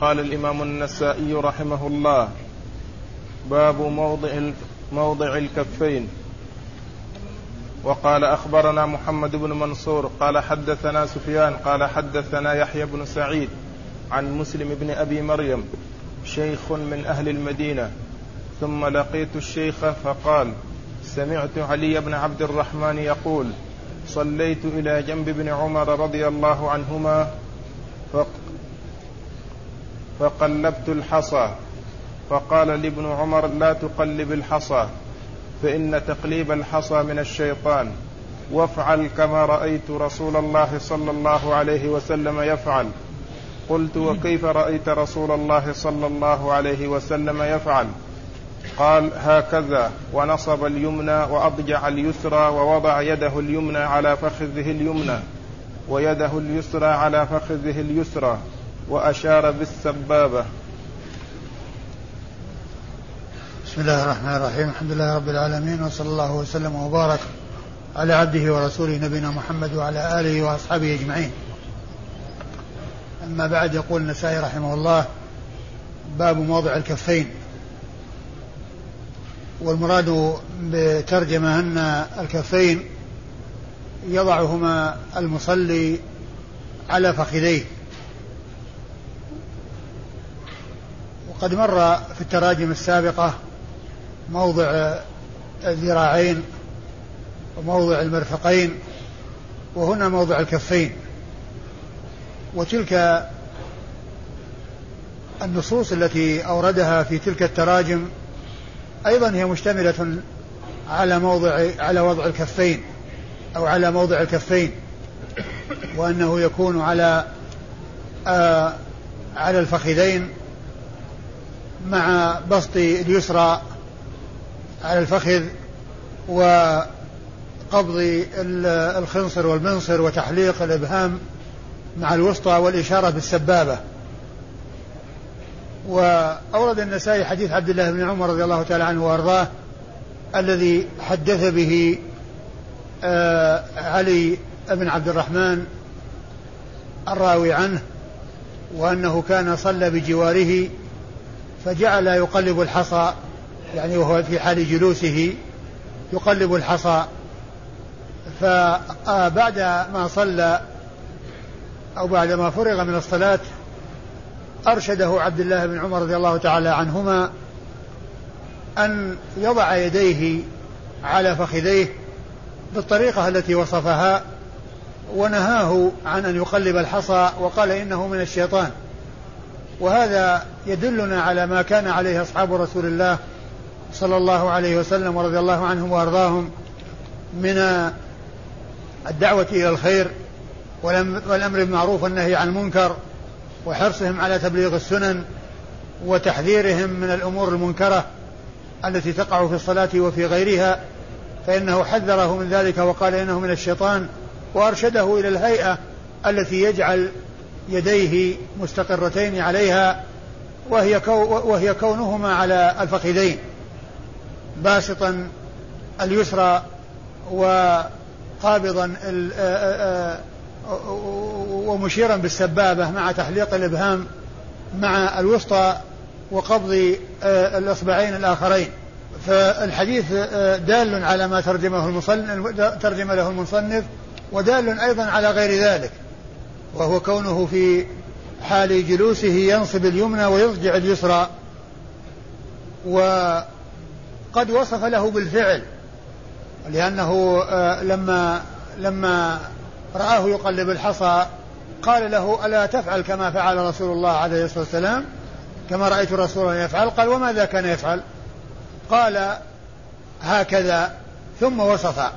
قال الإمام النسائي رحمه الله باب موضع موضع الكفين. وقال أخبرنا محمد بن منصور قال حدثنا سفيان قال حدثنا يحيى بن سعيد عن مسلم بن أبي مريم شيخ من أهل المدينة. ثم لقيت الشيخ فقال سمعت علي بن عبد الرحمن يقول صليت إلى جنب ابن عمر رضي الله عنهما فقلبت الحصى. فقال لابن عمر لا تقلب الحصى فإن تقليب الحصى من الشيطان. وافعل كما رأيت رسول الله صلى الله عليه وسلم يفعل. قلت وكيف رأيت رسول الله صلى الله عليه وسلم يفعل؟ قال هكذا. ونصب اليمنى وأضجع اليسرى ووضع يده اليمنى على فخذه اليمنى. ويده اليسرى على فخذه اليسرى. وأشار بالسبابة. بسم الله الرحمن الرحيم. الحمد لله رب العالمين وصلى الله وسلم وبارك على عبده ورسوله نبينا محمد وعلى آله وأصحابه أجمعين. أما بعد يقول النسائي رحمه الله باب موضع الكفين. والمراد بترجمة أن الكفين يضعهما المصلي على فخذيه. وقد مر في التراجم السابقة موضع الذراعين وموضع المرفقين وهنا موضع الكفين. وتلك النصوص التي أوردها في تلك التراجم أيضا هي مشتملة على موضع على وضع الكفين أو على موضع الكفين وأنه يكون على آه على الفخذين مع بسط اليسرى على الفخذ وقبض الخنصر والمنصر وتحليق الإبهام مع الوسطى والإشارة بالسبابة. وأورد النسائي حديث عبد الله بن عمر رضي الله تعالى عنه وأرضاه الذي حدث به آه علي بن عبد الرحمن الراوي عنه وأنه كان صلى بجواره فجعل يقلب الحصى يعني وهو في حال جلوسه يقلب الحصى. فبعد ما صلى أو بعد ما فرغ من الصلاة أرشده عبد الله بن عمر رضي الله تعالى عنهما أن يضع يديه على فخذيه بالطريقة التي وصفها ونهاه عن أن يقلب الحصى وقال إنه من الشيطان. وهذا يدلنا على ما كان عليه أصحاب رسول الله صلى الله عليه وسلم ورضي الله عنهم وأرضاهم من الدعوة إلى الخير والأمر بالمعروف والنهي عن المنكر وحرصهم على تبليغ السنن وتحذيرهم من الأمور المنكرة التي تقع في الصلاة وفي غيرها فإنه حذره من ذلك وقال إنه من الشيطان وأرشده إلى الهيئة التي يجعل يديه مستقرتين عليها وهي, كو وهي كونهما على الفخذين باسطا اليسرى وقابضا ومشيرا بالسبابة مع تحليق الإبهام مع الوسطى وقبض الإصبعين الآخرين. فالحديث دال على ما ترجمه المصنف ترجم له المصنف ودال أيضا على غير ذلك. وهو كونه في حال جلوسه ينصب اليمنى ويضجع اليسرى. وقد وصف له بالفعل لأنه لما لما رآه يقلب الحصى قال له ألا تفعل كما فعل رسول الله عليه الصلاة والسلام؟ كما رأيت رسولا يفعل. قال وماذا كان يفعل؟ قال هكذا. ثم وصف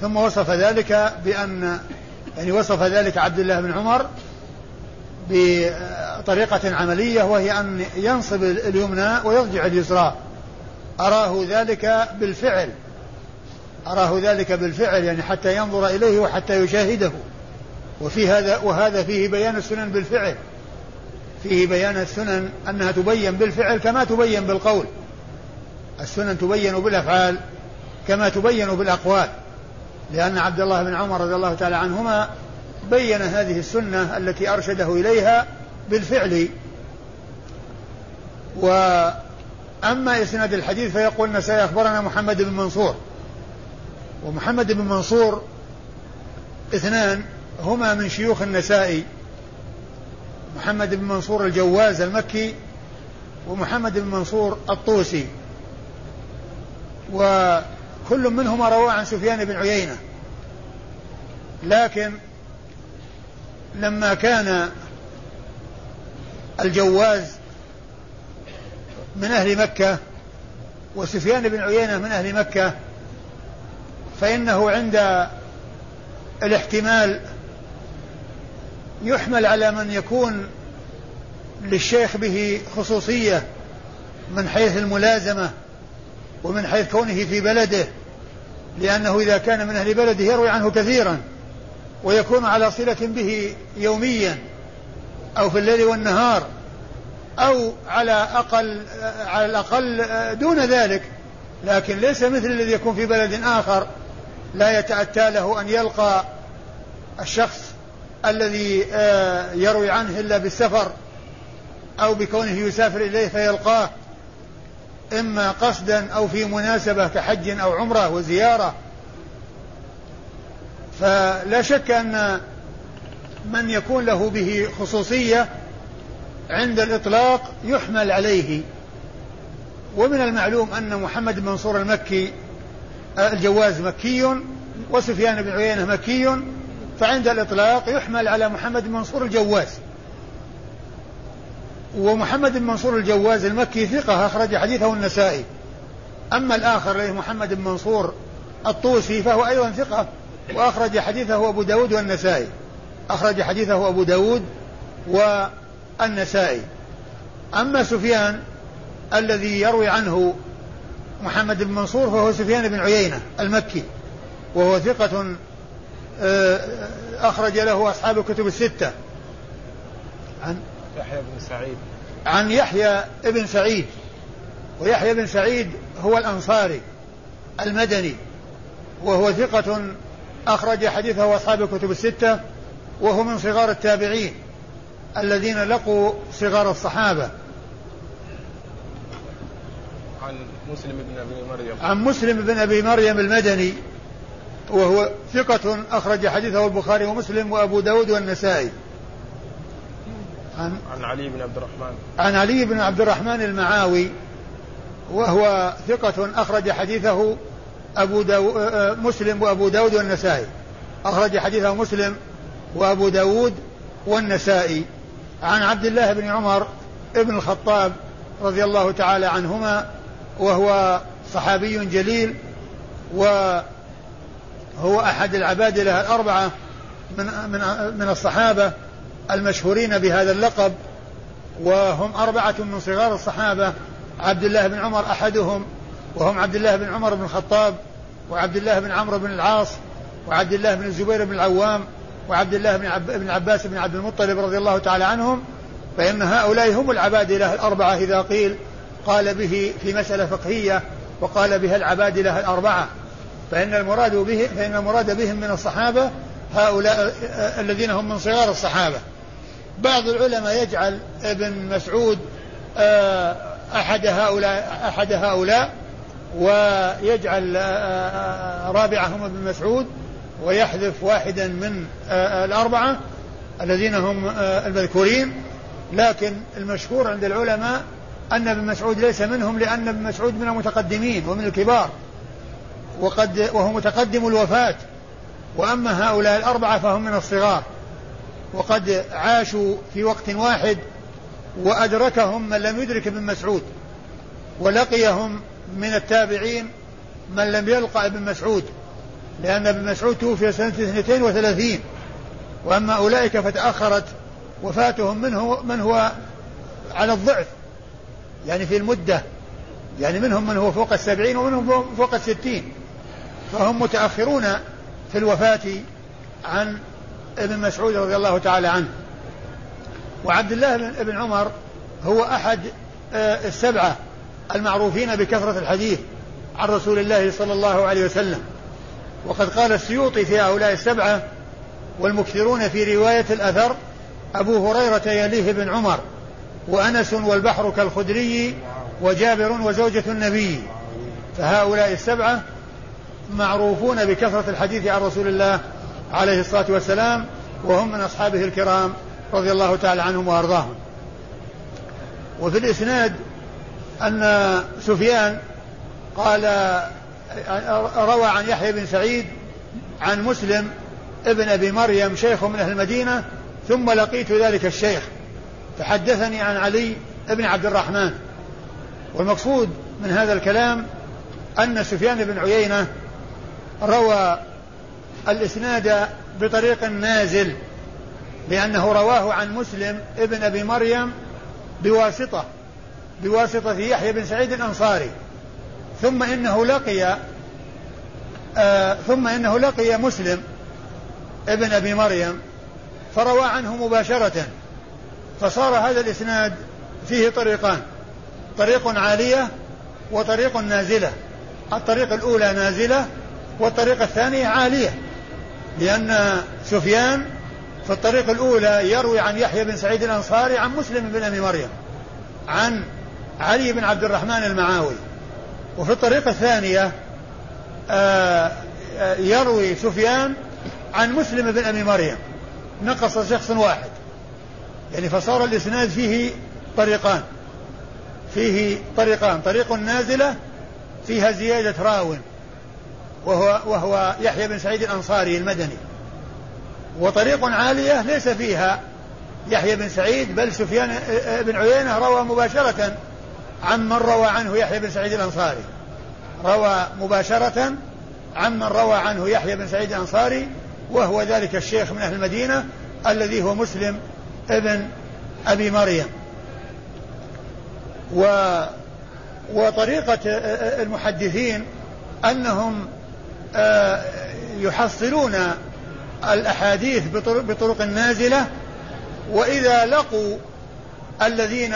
ثم وصف ذلك بأن يعني وصف ذلك عبد الله بن عمر بطريقة عملية وهي أن ينصب اليمنى ويضجع اليسرى. أراه ذلك بالفعل. أراه ذلك بالفعل يعني حتى ينظر إليه وحتى يشاهده. وفي هذا وهذا فيه بيان السنن بالفعل. فيه بيان السنن أنها تبين بالفعل كما تبين بالقول. السنن تبين بالأفعال كما تبين بالأقوال. لأن عبد الله بن عمر رضي الله تعالى عنهما بين هذه السنة التي أرشده إليها بالفعل. وأما إسناد الحديث فيقول النسائي أخبرنا محمد بن منصور. ومحمد بن منصور اثنان هما من شيوخ النسائي محمد بن منصور الجواز المكي ومحمد بن منصور الطوسي. وكل منهما روى عن سفيان بن عيينة. لكن لما كان الجواز من أهل مكة وسفيان بن عيينة من أهل مكة فإنه عند الاحتمال يحمل على من يكون للشيخ به خصوصية من حيث الملازمة ومن حيث كونه في بلده لأنه إذا كان من أهل بلده يروي عنه كثيرا ويكون على صلة به يوميا أو في الليل والنهار أو على أقل على الأقل دون ذلك. لكن ليس مثل الذي يكون في بلد آخر لا يتأتى له أن يلقى الشخص الذي آه، يروي عنه إلا بالسفر أو بكونه يسافر إليه فيلقاه. إما قصدا أو في مناسبة كحج أو عمرة وزيارة. فلا شك أن من يكون له به خصوصية عند الإطلاق يحمل عليه. ومن المعلوم أن محمد بن منصور المكي الجواز مكي وسفيان بن عيينة مكي فعند الإطلاق يحمل على محمد بن منصور الجواز. ومحمد بن منصور الجواز المكي ثقة أخرج حديثه النسائي. أما الآخر اللي محمد بن منصور الطوسي فهو أيضا ثقة وأخرج حديثه أبو داود والنسائي. أخرج حديثه أبو داود والنسائي. أما سفيان الذي يروي عنه محمد بن منصور فهو سفيان بن عيينة المكي وهو ثقة آه، أخرج له أصحاب الكتب الستة. عن يحيى بن سعيد. عن يحيى بن سعيد. ويحيى بن سعيد هو الأنصاري المدني وهو ثقة أخرج حديثه أصحاب الكتب الستة وهو من صغار التابعين الذين لقوا صغار الصحابة. عن مسلم بن أبي مريم. عن مسلم بن أبي مريم المدني وهو ثقة أخرج حديثه البخاري ومسلم وأبو داود والنسائي. عن عن علي بن عبد الرحمن. عن علي بن عبد الرحمن المعاوي وهو ثقة أخرج حديثه أبو داو آه، مسلم وأبو داود والنسائي. أخرج حديثه مسلم وأبو داود والنسائي. عن عبد الله بن عمر ابن الخطاب رضي الله تعالى عنهما وهو صحابي جليل وهو أحد العبادلة الأربعة من من من الصحابة. المشهورين بهذا اللقب وهم أربعة من صغار الصحابة عبد الله بن عمر أحدهم وهم عبد الله بن عمر بن الخطاب وعبد الله بن عمرو بن العاص وعبد الله بن الزبير بن العوام وعبد الله بن, عب بن عباس بن عبد المطلب رضي الله تعالى عنهم. فإن هؤلاء هم العبادلة الأربعة إذا قيل قال به في مسألة فقهية وقال بها العبادلة الأربعة. فإن المراد به فإن المراد بهم من الصحابة هؤلاء الذين هم من صغار الصحابة. بعض العلماء يجعل ابن مسعود آه، أحد هؤلاء أحد هؤلاء ويجعل آه، آه، رابعهم ابن مسعود ويحذف واحدا من الأربعة الذين هم المذكورين. لكن المشهور عند العلماء أن ابن مسعود ليس منهم لأن ابن مسعود من المتقدمين ومن الكبار وقد وهو متقدم الوفاة. وأما هؤلاء الأربعة فهم من الصغار. وقد عاشوا في وقت واحد وأدركهم من لم يدرك ابن مسعود ولقيهم من التابعين من لم يلقى ابن مسعود لأن ابن مسعود توفي سنة 32 وأما أولئك فتأخرت وفاتهم منه من هو على الضعف يعني في المدة يعني منهم من هو فوق السبعين ومنهم فوق الستين فهم متأخرون في الوفاة عن ابن مسعود رضي الله تعالى عنه. وعبد الله بن عمر هو أحد آه، السبعة المعروفين بكثرة الحديث عن رسول الله صلى الله عليه وسلم. وقد قال السيوطي في هؤلاء السبعة والمكثرون في رواية الأثر أبو هريرة يليه بن عمر وأنس والبحر كالخدري وجابر وزوجة النبي. فهؤلاء السبعة معروفون بكثرة الحديث عن رسول الله عليه الصلاة والسلام وهم من أصحابه الكرام رضي الله تعالى عنهم وأرضاهم. وفي الإسناد أن سفيان قال روى عن يحيى بن سعيد عن مسلم ابن أبي مريم شيخ من أهل المدينة ثم لقيت ذلك الشيخ. فحدثني عن علي بن عبد الرحمن. والمقصود من هذا الكلام أن سفيان بن عيينة روى الإسناد بطريق نازل لأنه رواه عن مسلم ابن أبي مريم بواسطة بواسطة يحيى بن سعيد الأنصاري. ثم إنه لقي آه ثم إنه لقي مسلم ابن أبي مريم فروى عنه مباشرة فصار هذا الإسناد فيه طريقان طريق عالية وطريق نازلة الطريق الأولى نازلة والطريقة الثانية عالية. لأن سفيان في الطريق الأولى يروي عن يحيى بن سعيد الأنصاري عن مسلم بن أبي مريم عن علي بن عبد الرحمن المعاوي. وفي الطريقة الثانية آه، آه، يروي سفيان عن مسلم بن أبي مريم. نقص شخص واحد. يعني فصار الإسناد فيه طريقان. فيه طريقان. طريق نازلة فيها زيادة راو. وهو, وهو يحيى بن سعيد الأنصاري المدني. وطريق عالية ليس فيها. يحيى بن سعيد بل سفيان بن عيينة روى مباشرة عمن روى عنه يحيى بن سعيد الأنصاري. روى مباشرة عمن روى عنه يحيى بن سعيد الأنصاري وهو ذلك الشيخ من أهل المدينة الذي هو مسلم ابن أبي مريم. و وطريقة المحدثين أنهم يحصلون الأحاديث بطرق, بطرق نازلة وإذا لقوا الذين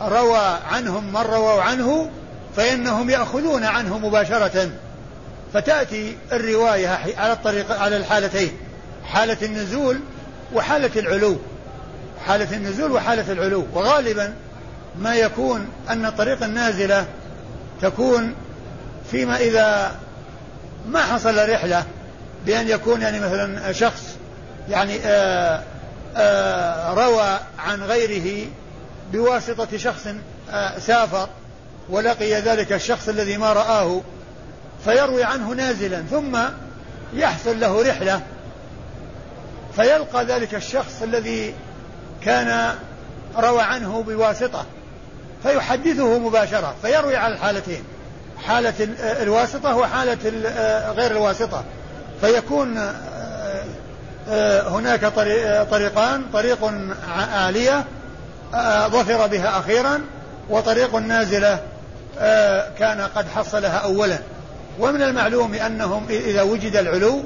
روى عنهم من رووا عنه فإنهم يأخذون عنه مباشرة. فتأتي الرواية على الطريق على الحالتين حالة النزول وحالة العلو. حالة النزول وحالة العلو. وغالبا ما يكون أن الطريق النازلة تكون فيما إذا ما حصل رحلة بأن يكون يعني مثلا شخص يعني آآ آه، آآ آه، روى عن غيره بواسطة شخص آه، سافر ولقي ذلك الشخص الذي ما رآه فيروي عنه نازلا ثم يحصل له رحلة فيلقى ذلك الشخص الذي كان روى عنه بواسطة فيحدثه مباشرة فيروي على الحالتين. حالة الواسطة وحالة غير الواسطة. فيكون آه، آه، هناك طريقان طريق عالية آه، ظفر بها أخيرا وطريق نازلة كان قد حصلها أولا. ومن المعلوم أنهم إذا وجد العلو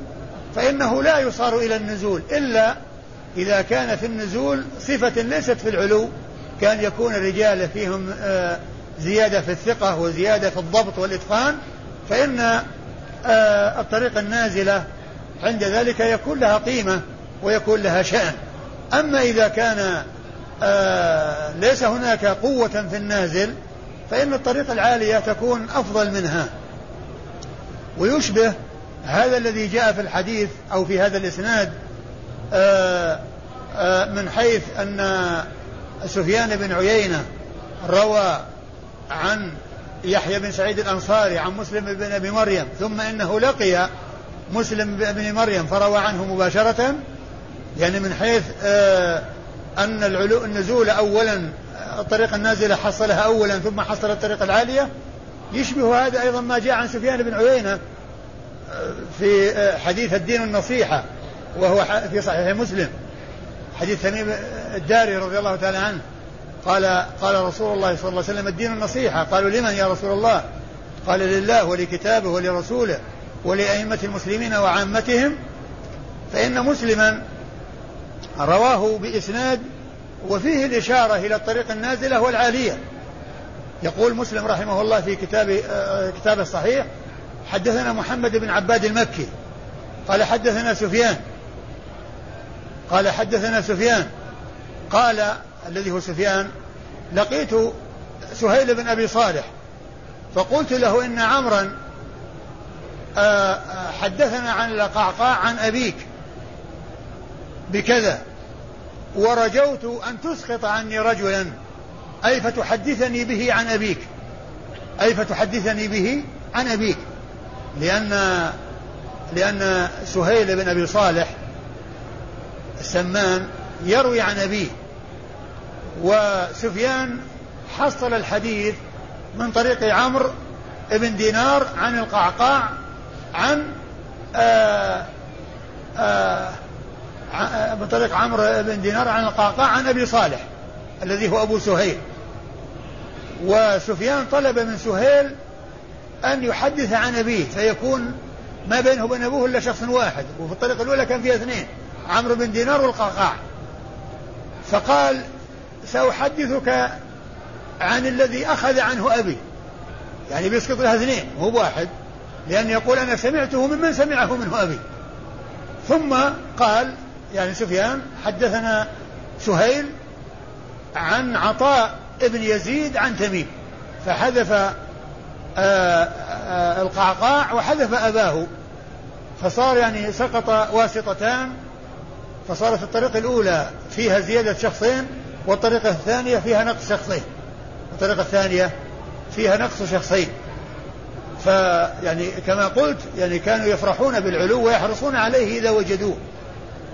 فإنه لا يصار إلى النزول إلا إذا كان في النزول صفة ليست في العلو كان يكون الرجال فيهم زيادة في الثقة وزيادة في الضبط والإتقان فإن آه، الطريق النازلة عند ذلك يكون لها قيمة ويكون لها شأن. أما إذا كان آه، ليس هناك قوة في النازل فإن الطريق العالية تكون أفضل منها. ويشبه هذا الذي جاء في الحديث أو في هذا الإسناد آه، من حيث أن سفيان بن عيينة روى عن يحيى بن سعيد الأنصاري عن مسلم بن أبي مريم ثم إنه لقي مسلم بن مريم فروى عنه مباشرة يعني من حيث آه أن العلو النزول أولا الطريق النازلة حصلها أولا ثم حصل الطريق العالية. يشبه هذا أيضا ما جاء عن سفيان بن عيينة آه، في آه، حديث الدين النصيحة وهو في صحيح مسلم. حديث تميم الداري رضي الله تعالى عنه. قال قال رسول الله صلى الله عليه وسلم الدين النصيحة. قالوا لمن يا رسول الله؟ قال لله ولكتابه ولرسوله ولأئمة المسلمين وعامتهم. فإن مسلما رواه بإسناد وفيه الإشارة إلى الطريق النازلة والعالية. يقول مسلم رحمه الله في كتاب آه، كتابه الصحيح حدثنا محمد بن عباد المكي. قال حدثنا سفيان. قال حدثنا سفيان. قال الذي هو سفيان لقيت سهيل بن أبي صالح فقلت له إن عمرا آه، آه، حدثنا عن القعقاع عن أبيك بكذا ورجوت أن تسقط عني رجلا أي فتحدثني به عن أبيك أي فتحدثني به عن أبيك لأن لأن سهيل بن أبي صالح السمان يروي عن أبيه. وسفيان حصل الحديث من طريق عمرو بن دينار عن القعقاع عن آآ آآ من طريق عمرو بن دينار عن القعقاع عن أبي صالح الذي هو أبو سهيل. وسفيان طلب من سهيل أن يحدث عن أبيه فيكون ما بينه وبين أبوه إلا شخص واحد وفي الطريقة الأولى كان فيها اثنين عمرو بن دينار والقعقاع. فقال سأحدثك عن الذي أخذ عنه أبي. يعني بيسقط لها اثنين مو بواحد. لأن يقول أنا سمعته ممن سمعه منه أبي. ثم قال يعني سفيان حدثنا سهيل عن عطاء ابن يزيد عن تميم. فحذف آه، آه، القعقاع وحذف أباه. فصار يعني سقط واسطتان. فصارت الطريقة الأولى فيها زيادة شخصين والطريقة الثانية فيها نقص شخصين. الطريقة الثانية فيها نقص شخصين. فيعني كما قلت يعني كانوا يفرحون بالعلو ويحرصون عليه إذا وجدوه.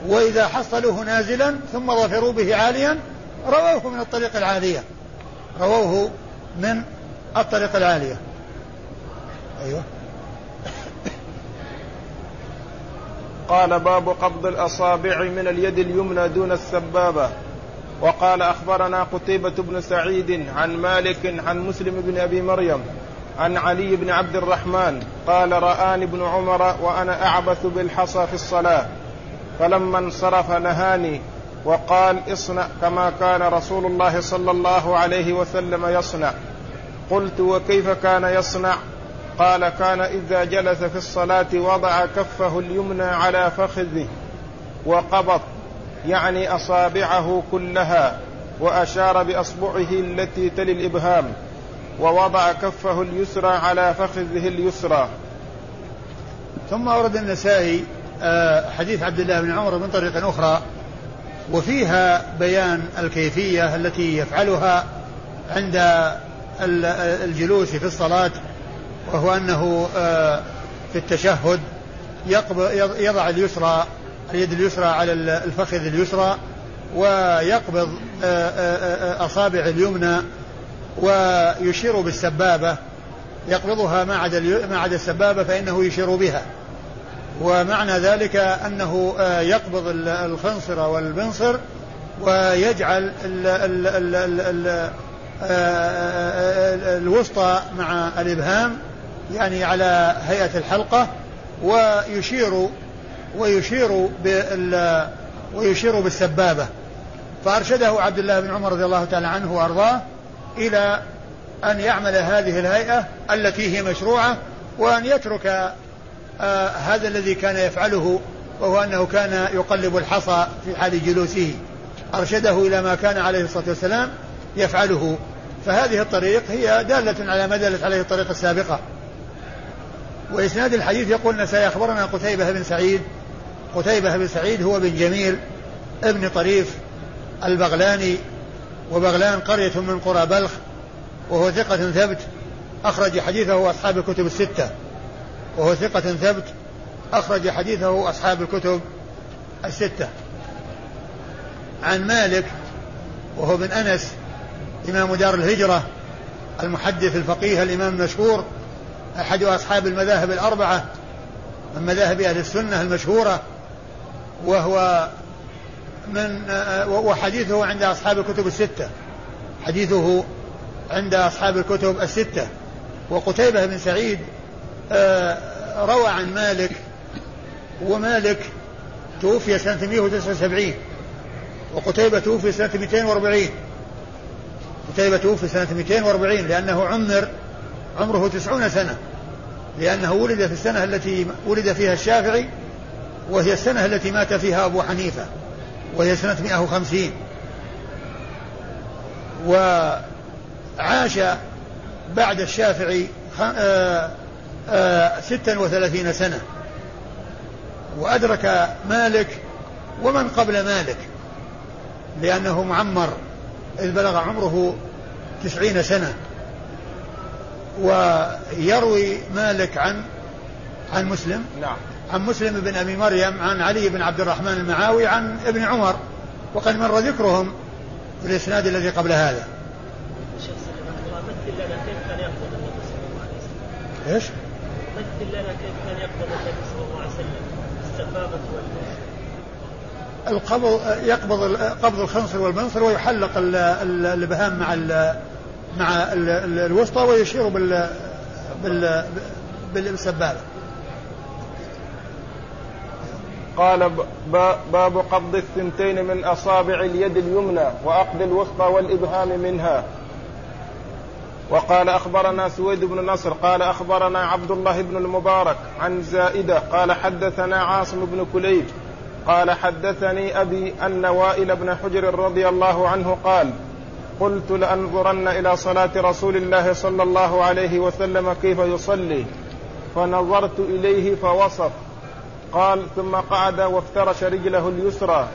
وإذا حصلوه نازلا ثم ظفروا به عاليا رووه من الطريق العالية. رووه من الطريق العالية. أيوه. قال باب قبض الأصابع من اليد اليمنى دون السبابة. وقال أخبرنا قتيبة بن سعيد عن مالك عن مسلم بن أبي مريم عن علي بن عبد الرحمن قال رآني ابن عمر وأنا أعبث بالحصى في الصلاة فلما انصرف نهاني وقال اصنع كما كان رسول الله صلى الله عليه وسلم يصنع قلت وكيف كان يصنع؟ قال كان إذا جلس في الصلاة وضع كفه اليمنى على فخذه وقبض. يعني أصابعه كلها وأشار بأصبعه التي تلي الإبهام ووضع كفه اليسرى على فخذه اليسرى. ثم ورد النسائي آه، حديث عبد الله بن عمر من طريق أخرى وفيها بيان الكيفية التي يفعلها عند الجلوس في الصلاة وهو أنه آه، في التشهد يضع اليسرى اليد اليسرى على الفخذ اليسرى ويقبض آه، أصابع اليمنى ويشير بالسبابة. يقبضها ما عدا ما عدا السبابة فإنه يشير بها. ومعنى ذلك أنه آه، يقبض الخنصر والبنصر ويجعل ال ال ال ال ال آه، آه، الوسطى مع الإبهام يعني على هيئة الحلقة ويشير ويشير بال ويشير بالسبابة. فأرشده عبد الله بن عمر رضي الله تعالى عنه وأرضاه إلى أن يعمل هذه الهيئة التي هي مشروعة وأن يترك آه هذا الذي كان يفعله وهو أنه كان يقلب الحصى في حال جلوسه. أرشده إلى ما كان عليه الصلاة والسلام يفعله. فهذه الطريق هي دالة على ما دلت عليه الطريق السابقة. وإسناد الحديث يقول سيخبرنا قتيبة بن سعيد قتيبة بن سعيد هو بن جميل ابن طريف البغلاني وبغلان قرية من قرى بلخ وهو ثقة ثبت أخرج حديثه أصحاب الكتب الستة. وهو ثقة ثبت أخرج حديثه أصحاب الكتب الستة. عن مالك وهو بن أنس إمام دار الهجرة المحدث الفقيه الإمام المشهور أحد أصحاب المذاهب الأربعة من مذاهب أهل السنة المشهورة وهو من وحديثه عند أصحاب الكتب الستة. حديثه عند أصحاب الكتب الستة. وقتيبة بن سعيد آه، روى عن مالك ومالك توفي سنة 179 وقتيبة توفي سنة 240 قتيبة توفي سنة 240 لأنه عمر عمره تسعون سنة. لأنه ولد في السنة التي ولد فيها الشافعي وهي السنة التي مات فيها أبو حنيفة وهي سنة 150 وعاش بعد الشافعي آه، آه، ستا وثلاثين سنة. وأدرك مالك ومن قبل مالك لأنه معمر إذ بلغ عمره تسعين سنة. ويروي مالك عن عن مسلم. نعم. عن مسلم بن أبي مريم عن علي بن عبد الرحمن المعاوي عن ابن عمر وقد مر ذكرهم في الإسناد الذي قبل هذا. إيش؟ مثل لنا كيف كان يقبض النبي صلى الله عليه وسلم السبابة القبض يقبض قبض الخنصر والمنصر ويحلق الإبهام مع ال مع ال الوسطى ويشير بال بال بالسبابه. قال باب قبض الثنتين من أصابع اليد اليمنى واخذ الوسطى والإبهام منها. وقال أخبرنا سويد بن نصر قال أخبرنا عبد الله بن المبارك عن زائدة قال حدثنا عاصم بن كليب قال حدثني أبي أن وائل بن حجر رضي الله عنه قال قلت لأنظرن إلى صلاة رسول الله صلى الله عليه وسلم كيف يصلي فنظرت إليه فوصف قال ثم قعد وافترش رجله اليسرى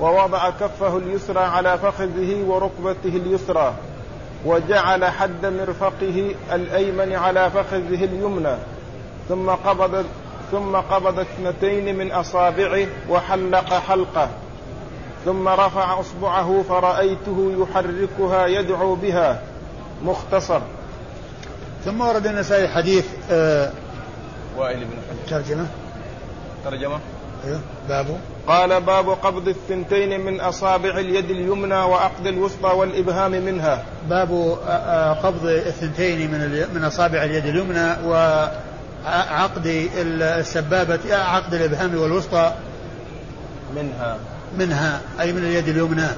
ووضع كفه اليسرى على فخذه وركبته اليسرى وجعل حد مرفقه الأيمن على فخذه اليمنى. ثم قبض ثم قبض اثنتين من أصابعه وحلق حلقة. ثم رفع أصبعه فرأيته يحركها يدعو بها. مختصر. ثم ورد النسائي حديث آه وائل بن حجر. ترجمة. ترجمة. أيوه باب قال باب قبض الثنتين من أصابع اليد اليمنى وعقد الوسطى والإبهام منها. باب قبض الثنتين من من أصابع اليد اليمنى وعقد السبابة عقد الإبهام والوسطى منها. منها أي من اليد اليمنى.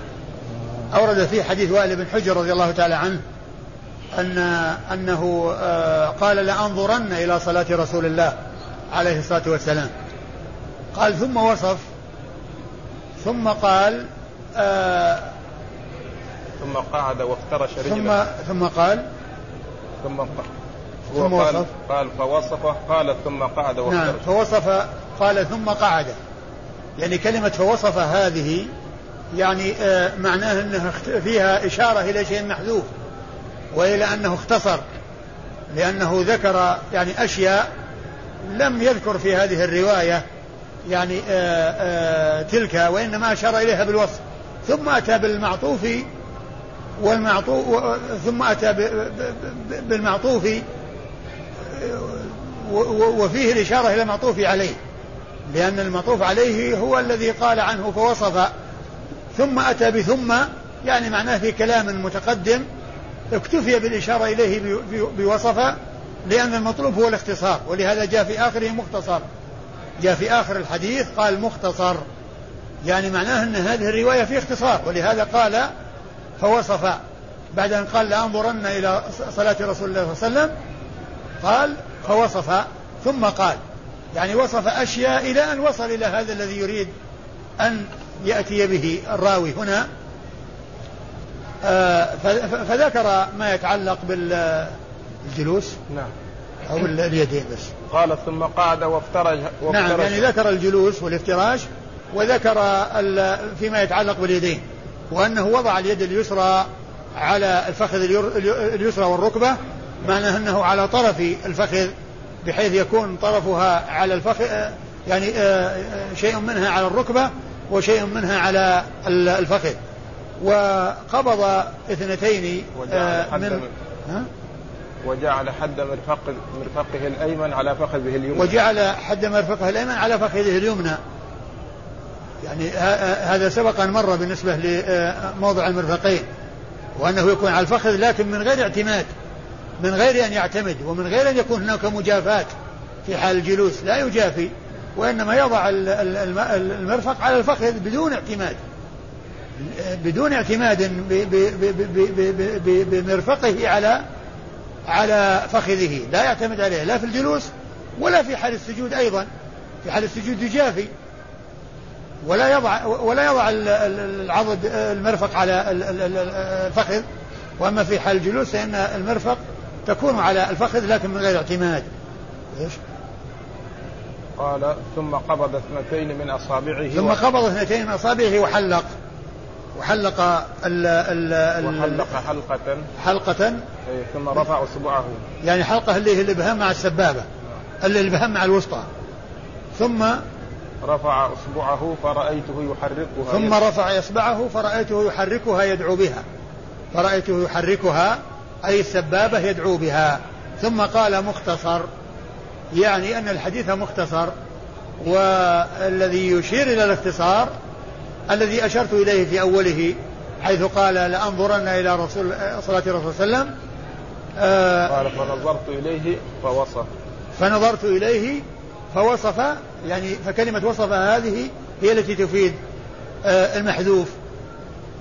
أورد فيه حديث وائل بن حجر رضي الله تعالى عنه أن أنه قال لأنظرن إلى صلاة رسول الله عليه الصلاة والسلام. قال ثم وصف ثم قال آه ثم قعد وافترش رجله ثم ثم قال ثم ثم قال وصف. قال فوصف قال ثم قعد وافترش نعم فوصف قال ثم قعد. يعني كلمة فوصف هذه يعني آه معناه انه فيها إشارة إلى شيء محذوف وإلى أنه اختصر لأنه ذكر يعني أشياء لم يذكر في هذه الرواية. يعني آآ آه، آآ آه، تلك وإنما أشار إليها بالوصف. ثم أتى بالمعطوف والمعطوف ثم أتى بالمعطوف وفيه الإشارة إلى المعطوف عليه لأن المعطوف عليه هو الذي قال عنه فوصف. ثم أتى بثم يعني معناه في كلام متقدم اكتفي بالإشارة إليه بوصف لأن المطلوب هو الاختصار ولهذا جاء في آخره مختصر. جاء في آخر الحديث قال مختصر. يعني معناه أن هذه الرواية في اختصار ولهذا قال فوصف بعد أن قال لأنظرن إلى صلاة رسول الله صلى الله عليه وسلم قال فوصف ثم قال يعني وصف أشياء إلى أن وصل إلى هذا الذي يريد أن يأتي به الراوي هنا. آه، فذكر ما يتعلق بالجلوس نعم. أو اليدين بس. قال ثم قعد وافترج, وافترج. نعم يعني ذكر الجلوس والافتراش وذكر فيما يتعلق باليدين وأنه وضع اليد اليسرى على الفخذ اليسرى والركبة معناه أنه على طرف الفخذ بحيث يكون طرفها على الفخذ يعني آه، آه، شيء منها على الركبة وشيء منها على الفخذ. وقبض اثنتين آه، من ها؟ وجعل حد مرفق مرفقه الأيمن على فخذه اليمنى. وجعل حد مرفقه الأيمن على فخذه اليمنى. يعني هذا سبق أن مر بالنسبة لموضع المرفقين وأنه يكون على الفخذ لكن من غير اعتماد من غير أن يعتمد ومن غير أن يكون هناك مجافاه في حال الجلوس لا يجافي وإنما يضع المرفق على الفخذ بدون اعتماد. بدون اعتماد بمرفقه على على فخذه. لا يعتمد عليه لا في الجلوس ولا في حال السجود أيضا. في حال السجود يجافي. ولا يضع ولا يضع العضد المرفق على الفخذ. وأما في حال الجلوس فإن المرفق تكون على الفخذ لكن من غير اعتماد. إيش؟ قال ثم قبض اثنتين من أصابعه ثم قبض اثنتين من أصابعه وحلق. وحلق ال ال وحلق حلقة. حلقة. إيه، ثم رفع أصبعه يعني حلقة اللي هي الإبهام مع السبابة. اللي الإبهام مع الوسطى. ثم رفع اصبعه فرأيته يحركها ثم رفع إصبعه فرأيته يحركها يدعو بها. فرأيته يحركها أي السبابة يدعو بها. ثم قال مختصر. يعني أن الحديث مختصر. والذي يشير إلى الاختصار الذي أشرت إليه في أوله حيث قال لأنظرن إلى رسول صلاة الرسول صلى الله عليه وسلم آه قال فنظرت إليه فوصف. فنظرت إليه فوصف يعني فكلمة وصف هذه هي التي تفيد آه المحذوف.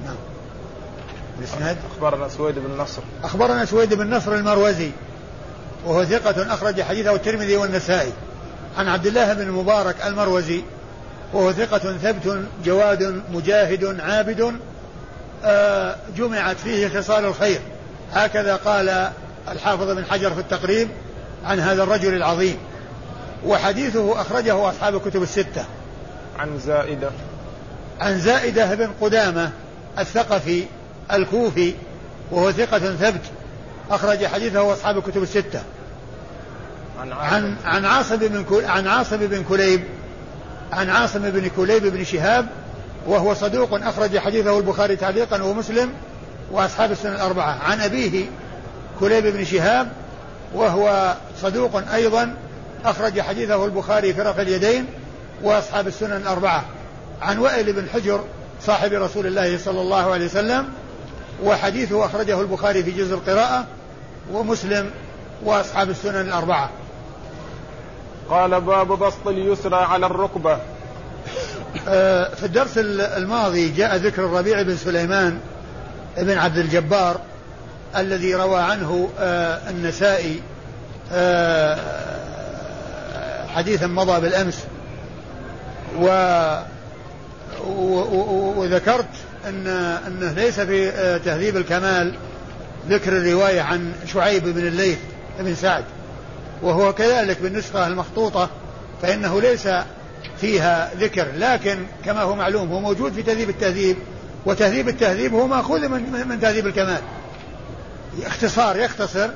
نعم. الاسناد أخبرنا سويد بن نصر. أخبرنا سويد بن نصر المروزي وهو ثقة أخرج حديثه الترمذي والنسائي. عن عبد الله بن المبارك المروزي وهو ثقة ثبت جواد مجاهد عابد آه جمعت فيه خصال الخير. هكذا قال الحافظ بن حجر في التقريب عن هذا الرجل العظيم. وحديثه أخرجه أصحاب الكتب الستة. عن زائدة. عن زائدة بن قدامة الثقفي الكوفي وهو ثقة ثبت أخرج حديثه أصحاب الكتب الستة. عن عن عن عاصم بن عن عاصم بن كليب عن عاصم بن كليب بن شهاب وهو صدوق أخرج حديثه البخاري تعليقا ومسلم وأصحاب السنة الأربعة. عن أبيه كليب بن شهاب وهو صدوق أيضا أخرج حديثه البخاري في رفع اليدين وأصحاب السنن الأربعة. عن وائل بن حجر صاحب رسول الله صلى الله عليه وسلم وحديثه أخرجه البخاري في جزء القراءة ومسلم وأصحاب السنن الأربعة. قال باب بسط اليسرى على الركبة. آه، في الدرس الماضي جاء ذكر الربيع بن سليمان بن عبد الجبار الذي روى عنه آه، النسائي آه، حديثا مضى بالأمس. و وذكرت أن أنه ليس في تهذيب الكمال ذكر الرواية عن شعيب بن الليث بن سعد. وهو كذلك بالنسخة المخطوطة فإنه ليس فيها ذكر لكن كما هو معلوم هو موجود في تهذيب التهذيب وتهذيب التهذيب هو مأخوذ من, من تهذيب الكمال. اختصار يختصر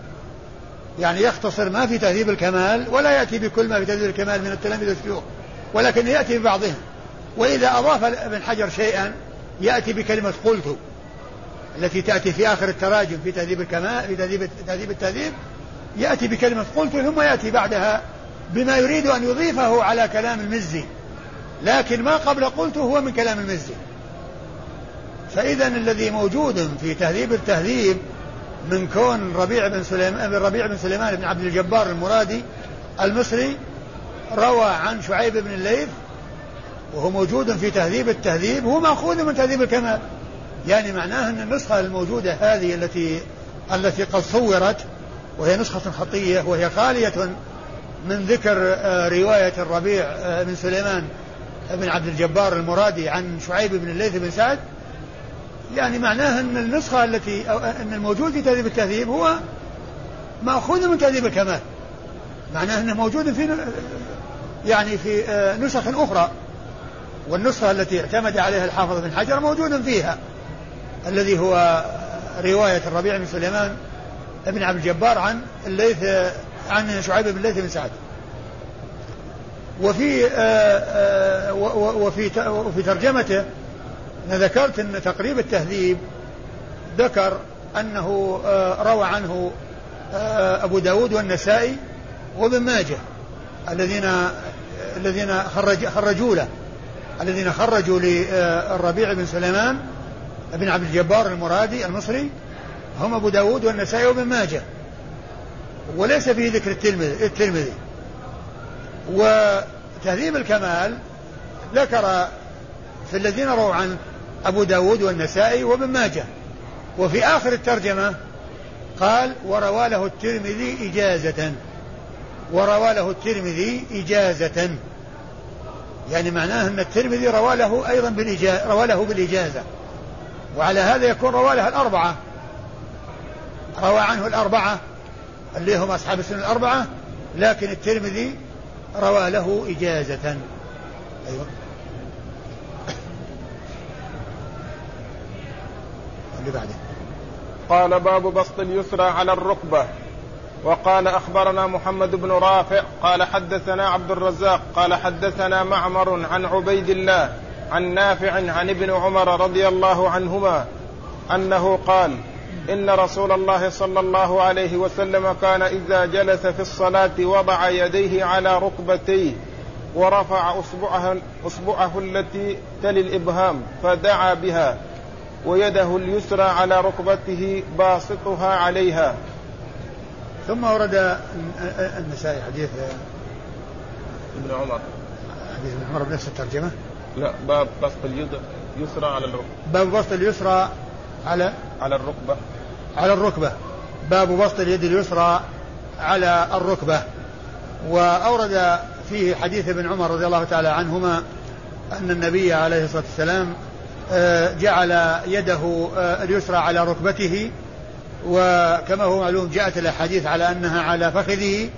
يعني يختصر ما في تهذيب الكمال ولا يأتي بكل ما في تهذيب الكمال من التلاميذ والشيوخ ولكن يأتي ببعضهم. وإذا أضاف ابن حجر شيئا يأتي بكلمة قلت التي تأتي في آخر التراجم في تهذيب الكمال في تهذيب تهذيب التهذيب يأتي بكلمة. قلت ثم يأتي بعدها بما يريد أن يضيفه على كلام المزي. لكن ما قبل قلت هو من كلام المزي. فإذا الذي موجود في تهذيب التهذيب من كون ربيع بن سليمان ربيع بن سليمان بن عبد الجبار المرادي المصري روى عن شعيب بن الليث وهو موجود في تهذيب التهذيب. هو مأخوذ من تهذيب الكمال. يعني معناه أن النسخة الموجودة هذه التي التي قد صورت وهي نسخة خطية وهي خالية من ذكر آه، رواية الربيع آه، بن سليمان بن عبد الجبار المرادي عن شعيب بن الليث بن سعد. يعني معناه أن النسخة التي أو أن الموجود في تهذيب التهذيب هو مأخوذ من تهذيب الكمال. معناه أنه موجود في يعني في آه، نسخ أخرى. والنسخة التي اعتمد عليها الحافظ بن حجر موجود فيها الذي هو رواية الربيع بن سليمان بن عبد الجبار عن الليث عن شعيب بن الليث بن سعد. وفي آه، آه، وفي وفي ترجمته أنا ذكرت أن تقريب التهذيب ذكر أنه آه، روى عنه أبو داود والنسائي وابن ماجه الذين الذين خرج خرجوا له الذين خرجوا للربيع بن سليمان بن عبد الجبار المرادي المصري هم أبو داود والنسائي وابن ماجه. وليس فيه ذكر الترمذي الترمذي. وتهذيب الكمال ذكر في الذين رووا عنه أبو داود والنسائي وابن ماجه. وفي آخر الترجمة قال وروى له الترمذي إجازة. وروى له الترمذي إجازة. يعني معناه أن الترمذي روى له أيضا بالإجازة روى له بالإجازة. وعلى هذا يكون روى له الأربعة. روى عنه الأربعة اللي هم أصحاب السنة الأربعة لكن الترمذي روى له إجازة. أيوة. اللي بعده. قال باب بسط اليسرى على الركبة. وقال أخبرنا محمد بن رافع قال حدثنا عبد الرزاق قال حدثنا معمر عن عبيد الله عن نافع عن ابن عمر رضي الله عنهما أنه قال إن رسول الله صلى الله عليه وسلم كان إذا جلس في الصلاة وضع يديه على ركبتيه ورفع أصبعه, أصبعه التي تلي الإبهام فدعا بها ويده اليسرى على ركبته باسطها عليها. ثم ورد النسائي حديث ابن عمر. حديث ابن عمر بنفس الترجمة؟ لا باب بسط اليد يسرى على الركبة. باب بسط اليسرى على على الركبة. على الركبة. باب بسط اليد اليسرى على الركبة. وأورد فيه حديث ابن عمر رضي الله تعالى عنهما أن النبي عليه الصلاة والسلام آه، جعل يده آه، اليسرى على ركبته. وكما هو معلوم جاءت الأحاديث على أنها على فخذه.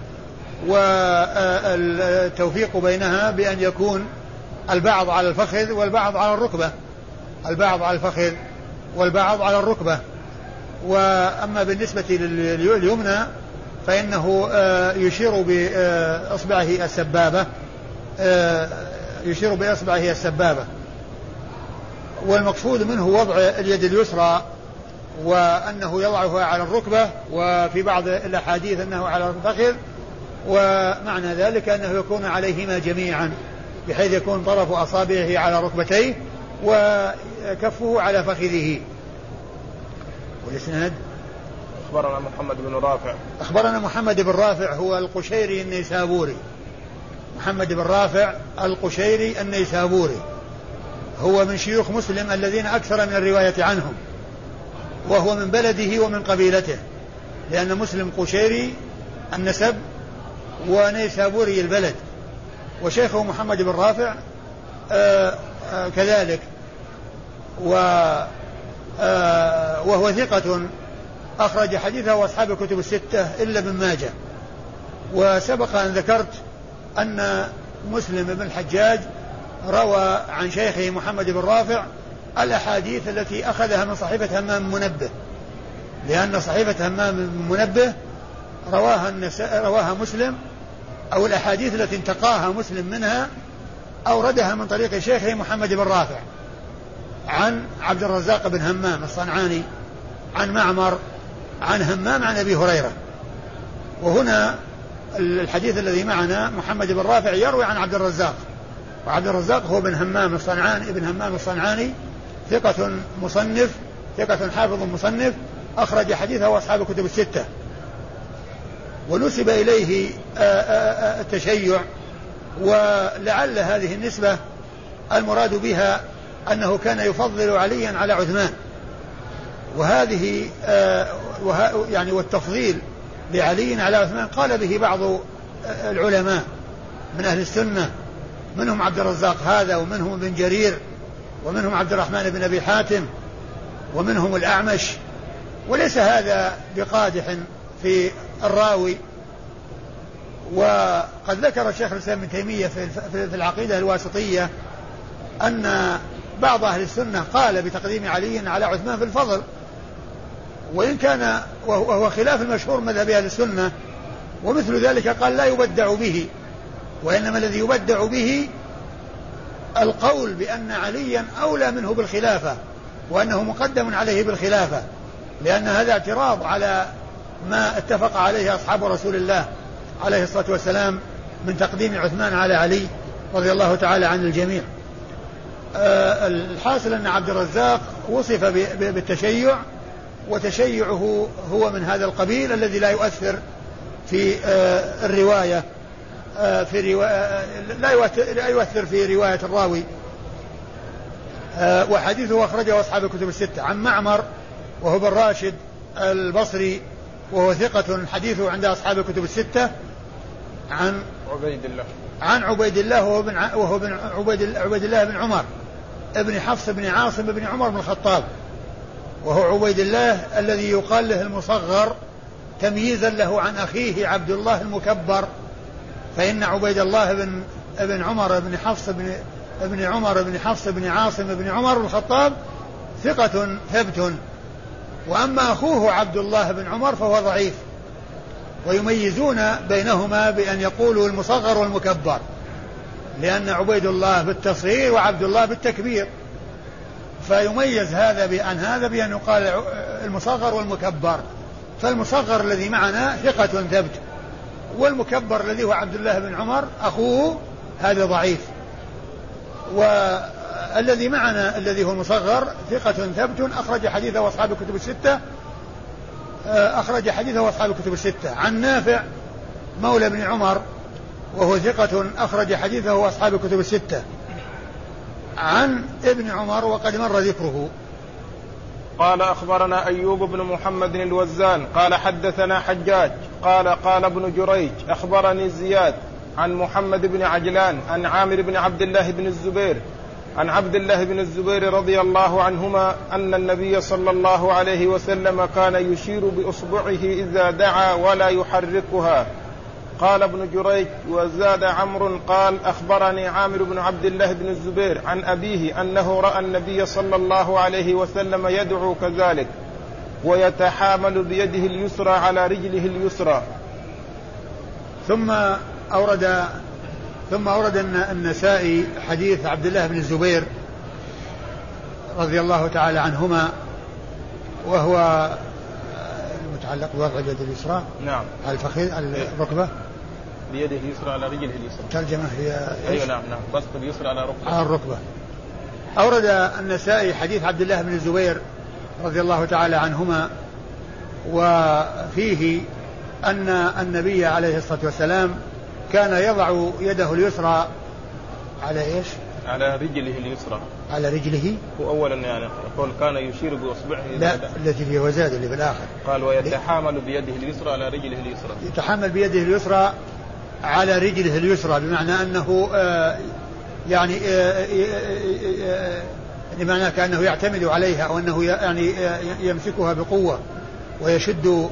والتوفيق بينها بأن يكون البعض على الفخذ والبعض على الركبة. البعض على الفخذ والبعض على الركبة. وأما بالنسبة لليمنى فإنه آه، يشير بإصبعه السبابة آه، يشير بإصبعه السبابة. والمقصود منه وضع اليد اليسرى وأنه يضعها على الركبة وفي بعض الأحاديث أنه على الفخذ ومعنى ذلك أنه يكون عليهما جميعا بحيث يكون طرف أصابعه على ركبتيه وكفه على فخذه. والإسناد؟ أخبرنا محمد بن رافع. أخبرنا محمد بن رافع هو القشيري النيسابوري. محمد بن رافع القشيري النيسابوري. هو من شيوخ مسلم الذين أكثر من الرواية عنهم. وهو من بلده ومن قبيلته. لأن مسلم قشيري النسب ونيسابوري البلد. وشيخه محمد بن رافع آآ كذلك. و وهو ثقة أخرج حديثه أصحاب الكتب الستة إلا ابن ماجه. وسبق أن ذكرت أن مسلم بن الحجاج روى عن شيخه محمد بن رافع الأحاديث التي أخذها من صحيفة همام منبه. لأن صحيفة همام منبه رواها رواها مسلم أو الأحاديث التي انتقاها مسلم منها أوردها من طريق شيخه محمد بن رافع عن عبد الرزاق بن همام الصنعاني عن معمر عن همام عن أبي هريرة. وهنا الحديث الذي معنا محمد بن رافع يروي عن عبد الرزاق. وعبد الرزاق هو بن همام الصنعاني ابن همام الصنعاني ثقة مصنف ثقة حافظ مصنف أخرج حديثه أصحاب الكتب الستة. ونسب إليه آه، آه، آه، التشيع. ولعل هذه النسبة المراد بها أنه كان يفضل عليا على عثمان. وهذه وه يعني والتفضيل لعلي على عثمان قال به بعض العلماء من أهل السنة منهم عبد الرزاق هذا ومنهم ابن جرير ومنهم عبد الرحمن بن أبي حاتم ومنهم الأعمش. وليس هذا بقادح في الراوي وقد ذكر الشيخ الإسلام ابن تيمية في العقيدة الواسطية أن بعض أهل السنة قال بتقديم علي على عثمان في الفضل وإن كان وهو خلاف المشهور مذهب أهل السنة ومثل ذلك قال لا يبدع به وإنما الذي يبدع به القول بأن عليا أولى منه بالخلافة وأنه مقدم عليه بالخلافة لأن هذا اعتراض على ما اتفق عليه أصحاب رسول الله. عليه الصلاة والسلام من تقديم عثمان على علي رضي الله تعالى عن الجميع. آه، الحاصل أن عبد الرزاق وصف بالتشيع وتشيعه هو من هذا القبيل الذي لا يؤثر في آه، الرواية آه، في رواية لا يؤثر في رواية الراوي. وحديثه أخرجه أصحاب الكتب الستة. عن معمر وهو بن راشد البصري وهو ثقة حديثه عند أصحاب الكتب الستة. عن عبيد الله. عن عبيد الله وهو بن وهو بن عبيد عبيد الله بن عمر. ابن حفص بن عاصم بن عمر بن الخطاب. وهو عبيد الله الذي يقال له المصغر تمييزا له عن أخيه عبد الله المكبر. فإن عبيد الله بن ابن عمر بن حفص بن ابن عمر بن حفص بن عاصم بن عمر بن الخطاب ثقة ثبت. وأما أخوه عبد الله بن عمر فهو ضعيف. ويميزون بينهما بأن يقولوا المصغر والمكبر لأن عبيد الله بالتصغير وعبد الله بالتكبير. فيميز هذا بأن هذا بأن يقال المصغر والمكبر. فالمصغر الذي معنا ثقة ثبت والمكبر الذي هو عبد الله بن عمر أخوه هذا ضعيف. والذي معنا الذي هو المصغر ثقة ثبت أخرج حديثه أصحاب الكتب الستة أخرج حديثه أصحاب الكتب الستة. عن نافع مولى بن عمر وهو ثقة أخرج حديثه أصحاب الكتب الستة. عن ابن عمر وقد مر ذكره. قال أخبرنا أيوب بن محمد الوزان قال حدثنا حجاج قال قال ابن جريج أخبرني زياد عن محمد بن عجلان عن عامر بن عبد الله بن الزبير عن عبد الله بن الزبير رضي الله عنهما أن النبي صلى الله عليه وسلم كان يشير بأصبعه إذا دعا ولا يحركها. قال ابن جريج وزاد عمرو قال أخبرني عامر بن عبد الله بن الزبير عن أبيه أنه رأى النبي صلى الله عليه وسلم يدعو كذلك ويتحامل بيده اليسرى على رجله اليسرى. ثم أورد ثم أورد النسائي حديث عبد الله بن الزبير رضي الله تعالى عنهما وهو المتعلق بوضع اليد اليسرى. نعم. على الفخذ على الركبة. بيده اليسرى على رجله اليسرى. ترجمة هي أيوه نعم نعم. بسط اليسرى على ركبة. على الركبة. أورد النسائي حديث عبد الله بن الزبير رضي الله تعالى عنهما وفيه أن النبي عليه الصلاة والسلام كان يضع يده اليسرى على إيش؟ على رجله اليسرى. على رجله. هو اولا يعني يقول كان يشير بإصبعه لا التي في وزاد اللي بالاخر قال ويتحامل بيده اليسرى على رجله اليسرى. يتحامل بيده اليسرى على رجله اليسرى بمعنى أنه آه يعني آه آه بمعنى كأنه يعتمد عليها أو أنه يعني يمسكها بقوة ويشد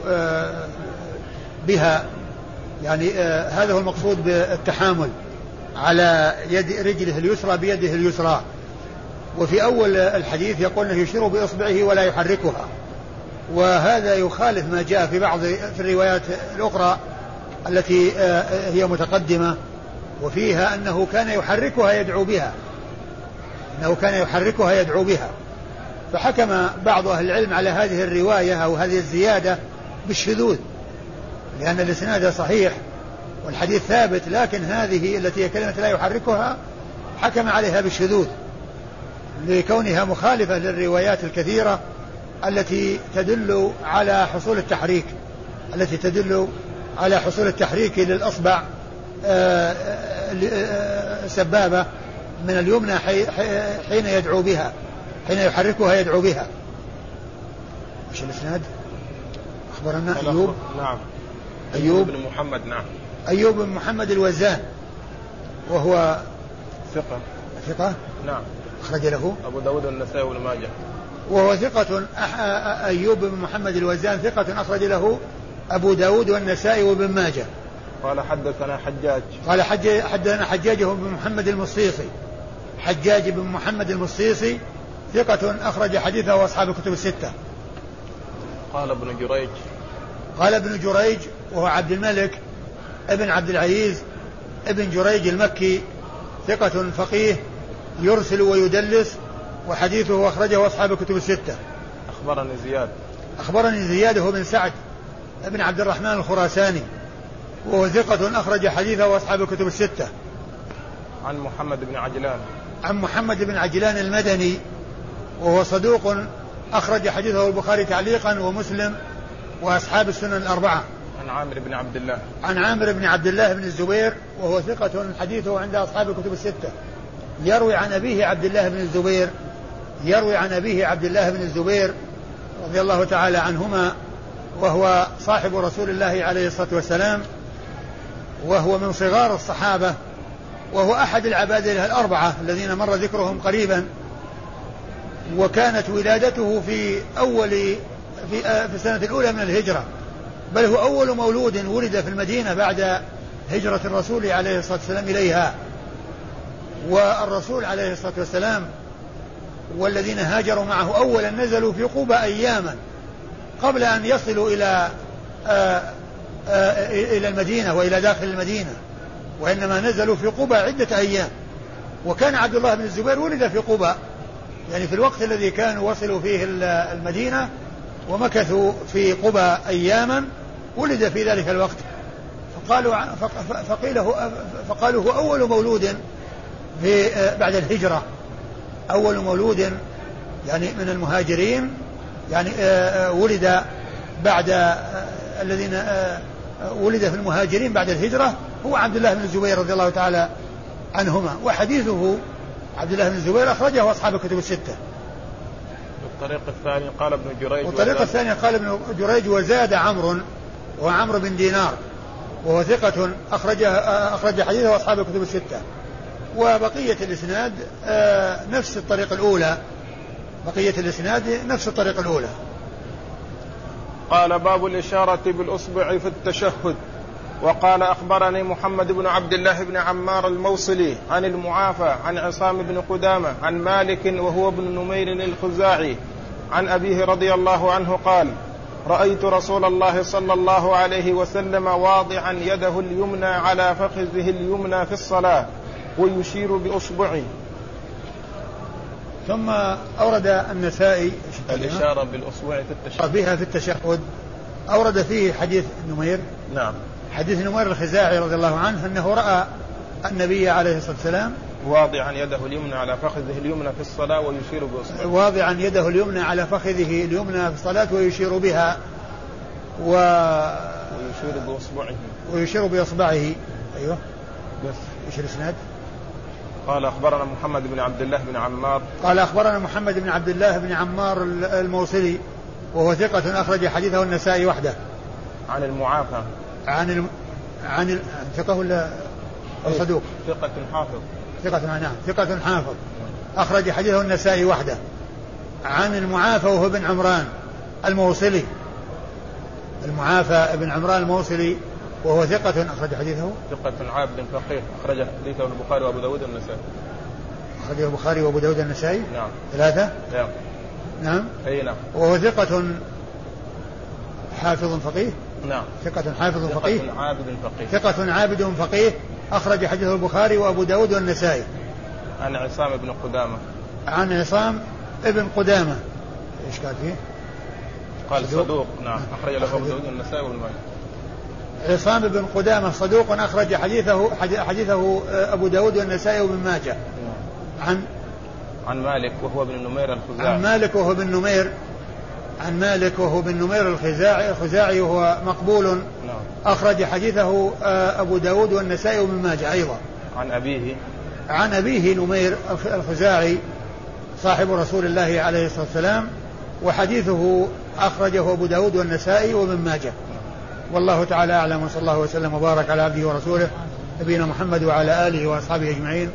بها. يعني هذا هو المقصود بالتحامل على يد رجله اليسرى بيده اليسرى. وفي أول الحديث يقول أنه يشير بإصبعه ولا يحركها. وهذا يخالف ما جاء في بعض في الروايات الأخرى التي هي متقدمة. وفيها أنه كان يحركها يدعو بها. أنه كان يحركها يدعو بها. فحكم بعض أهل العلم على هذه الرواية أو هذه الزيادة بالشذوذ. لأن الإسناد صحيح والحديث ثابت لكن هذه التي هي كلمة لا يحركها حكم عليها بالشذوذ لكونها مخالفة للروايات الكثيرة التي تدل على حصول التحريك التي تدل على حصول التحريك للأصبع سبابة من اليمنى حين يدعو بها حين يحركها يدعو بها. إيش الإسناد؟ أخبرنا أيوب. نعم. أيوب؟ بن محمد نعم. أيوب بن محمد الوزان وهو ثقة. ثقة؟ نعم. أخرج له. أبو داود والنسائي وابن ماجه. وهو ثقة. أيوب بن محمد الوزان ثقة أخرج له أبو داود والنسائي وابن ماجه. قال حدثنا حجاج. قال حج حدثنا حجاج بن محمد المصيصي. حجاج بن محمد المصيصي ثقة أخرج حديثه وأصحاب الكتب الستة. قال ابن جريج. قال ابن جريج وهو عبد الملك ابن عبد العزيز ابن جريج المكي ثقة فقيه يرسل ويدلس وحديثه أخرجه أصحاب الكتب الستة. أخبرني زياد. أخبرني زياد هو بن سعد ابن عبد الرحمن الخراساني وهو ثقة أخرج حديثه أصحاب الكتب الستة. عن محمد بن عجلان. عن محمد بن عجلان المدني وهو صدوق أخرج حديثه البخاري تعليقا ومسلم وأصحاب السنن الأربعة. عن عامر بن عبد الله. عن عامر بن عبد الله بن الزبير وهو ثقة حديثه عند أصحاب الكتب الستة. يروي عن أبيه عبد الله بن الزبير يروي عن أبيه عبد الله بن الزبير رضي الله تعالى عنهما وهو صاحب رسول الله عليه الصلاة والسلام وهو من صغار الصحابة وهو أحد العبادلة الأربعة الذين مر ذكرهم قريبا. وكانت ولادته في أول في, في السنة الأولى من الهجرة. بل هو أول مولود ولد في المدينة بعد هجرة الرسول عليه الصلاة والسلام إليها. والرسول عليه الصلاة والسلام والذين هاجروا معه أولا نزلوا في قوبى أياما قبل أن يصلوا إلى آآ آآ إلى المدينة وإلى داخل المدينة وإنما نزلوا في قبى عدة أيام. وكان عبد الله بن الزبير ولد في قبى يعني في الوقت الذي كانوا وصلوا فيه المدينة ومكثوا في قبى أياما. ولد في ذلك الوقت. فقالوا فقيل فقالوا هو أول مولود في بعد الهجرة. أول مولود يعني من المهاجرين يعني ولد بعد الذين ولد في المهاجرين بعد الهجرة هو عبد الله بن الزبير رضي الله تعالى عنهما. وحديثه عبد الله بن الزبير أخرجه أصحاب الكتب الستة. الطريق الثاني قال ابن جريج والطريق الثاني قال ابن جريج وزاد عمرو. وعمرو بن دينار وهو ثقة أخرج أخرج حديثه أصحاب الكتب الستة. وبقية الإسناد آه، نفس الطريق الأولى. بقية الإسناد نفس الطريق الأولى. قال باب الإشارة بالأصبع في التشهد. وقال أخبرني محمد بن عبد الله بن عمار الموصلي عن المعافى عن عصام بن قدامة عن مالك وهو ابن نمير الخزاعي. عن أبيه رضي الله عنه قال رأيت رسول الله صلى الله عليه وسلم واضعا يده اليمنى على فخذه اليمنى في الصلاة ويشير بأصبعه. ثم أورد النسائي الإشارة بالأصبع في التشهد. بها في التشهد. أورد فيه حديث نمير. نعم. حديث نمير الخزاعي رضي الله عنه أنه رأى النبي عليه الصلاة والسلام واضعا يده اليمنى على فخذه اليمنى في الصلاة ويشير بإصبعه. واضعا يده اليمنى على فخذه اليمنى في الصلاة ويشير بها و ويشير بإصبعه. ويشير بإصبعه. أيوه. بس. إيش الإسناد؟ قال أخبرنا محمد بن عبد الله بن عمار. قال أخبرنا محمد بن عبد الله بن عمار الموصلي وهو ثقة أخرج حديثه النسائي وحده. عن المعافى. عن الم... عن ال... ثقة ولا أو صدوق؟ ثقة حافظ. ثقة نعم ثقة حافظ. أخرج حديثه النسائي وحده. عن المعافى وهو بن عمران الموصلي. المعافى بن عمران الموصلي وهو ثقة أخرج حديثه. ثقة عابد فقيه أخرج حديثه البخاري وأبو داود والنسائي. أخرجه البخاري وأبو داود والنسائي؟ نعم. ثلاثة؟ نعم. نعم. أي نعم. وهو ثقة حافظ فقيه؟ نعم. ثقة حافظ فقيه؟ ثقة عابد فقيه. ثقة عابد فقيه؟ أخرج حديثه البخاري وأبو داود والنسائي. عن عصام بن قدامة. عن عصام ابن قدامة. إيش قال فيه؟ قال صدوق, صدوق. نعم. أخرج له أبو داود والنسائي وابن ماجه عصام بن قدامة صدوق أخرج حديثه حديثه آه، أبو داود والنسائي وابن ماجه. عن؟ عن مالك وهو بن نمير الخزاعي. عن مالك وهو بن نمير. عن مالك وهو بن نمير الخزاعي الخزاعي وهو مقبول. نعم. أخرج حديثه آه، أبو داود والنسائي وابن ماجه أيضا. عن أبيه. عن أبيه نمير الخزاعي صاحب رسول الله عليه الصلاة والسلام وحديثه أخرجه أبو داود والنسائي وابن ماجه. والله تعالى أعلم وصلى الله وسلم وبارك على عبده ورسوله نبينا محمد وعلى آله وأصحابه أجمعين.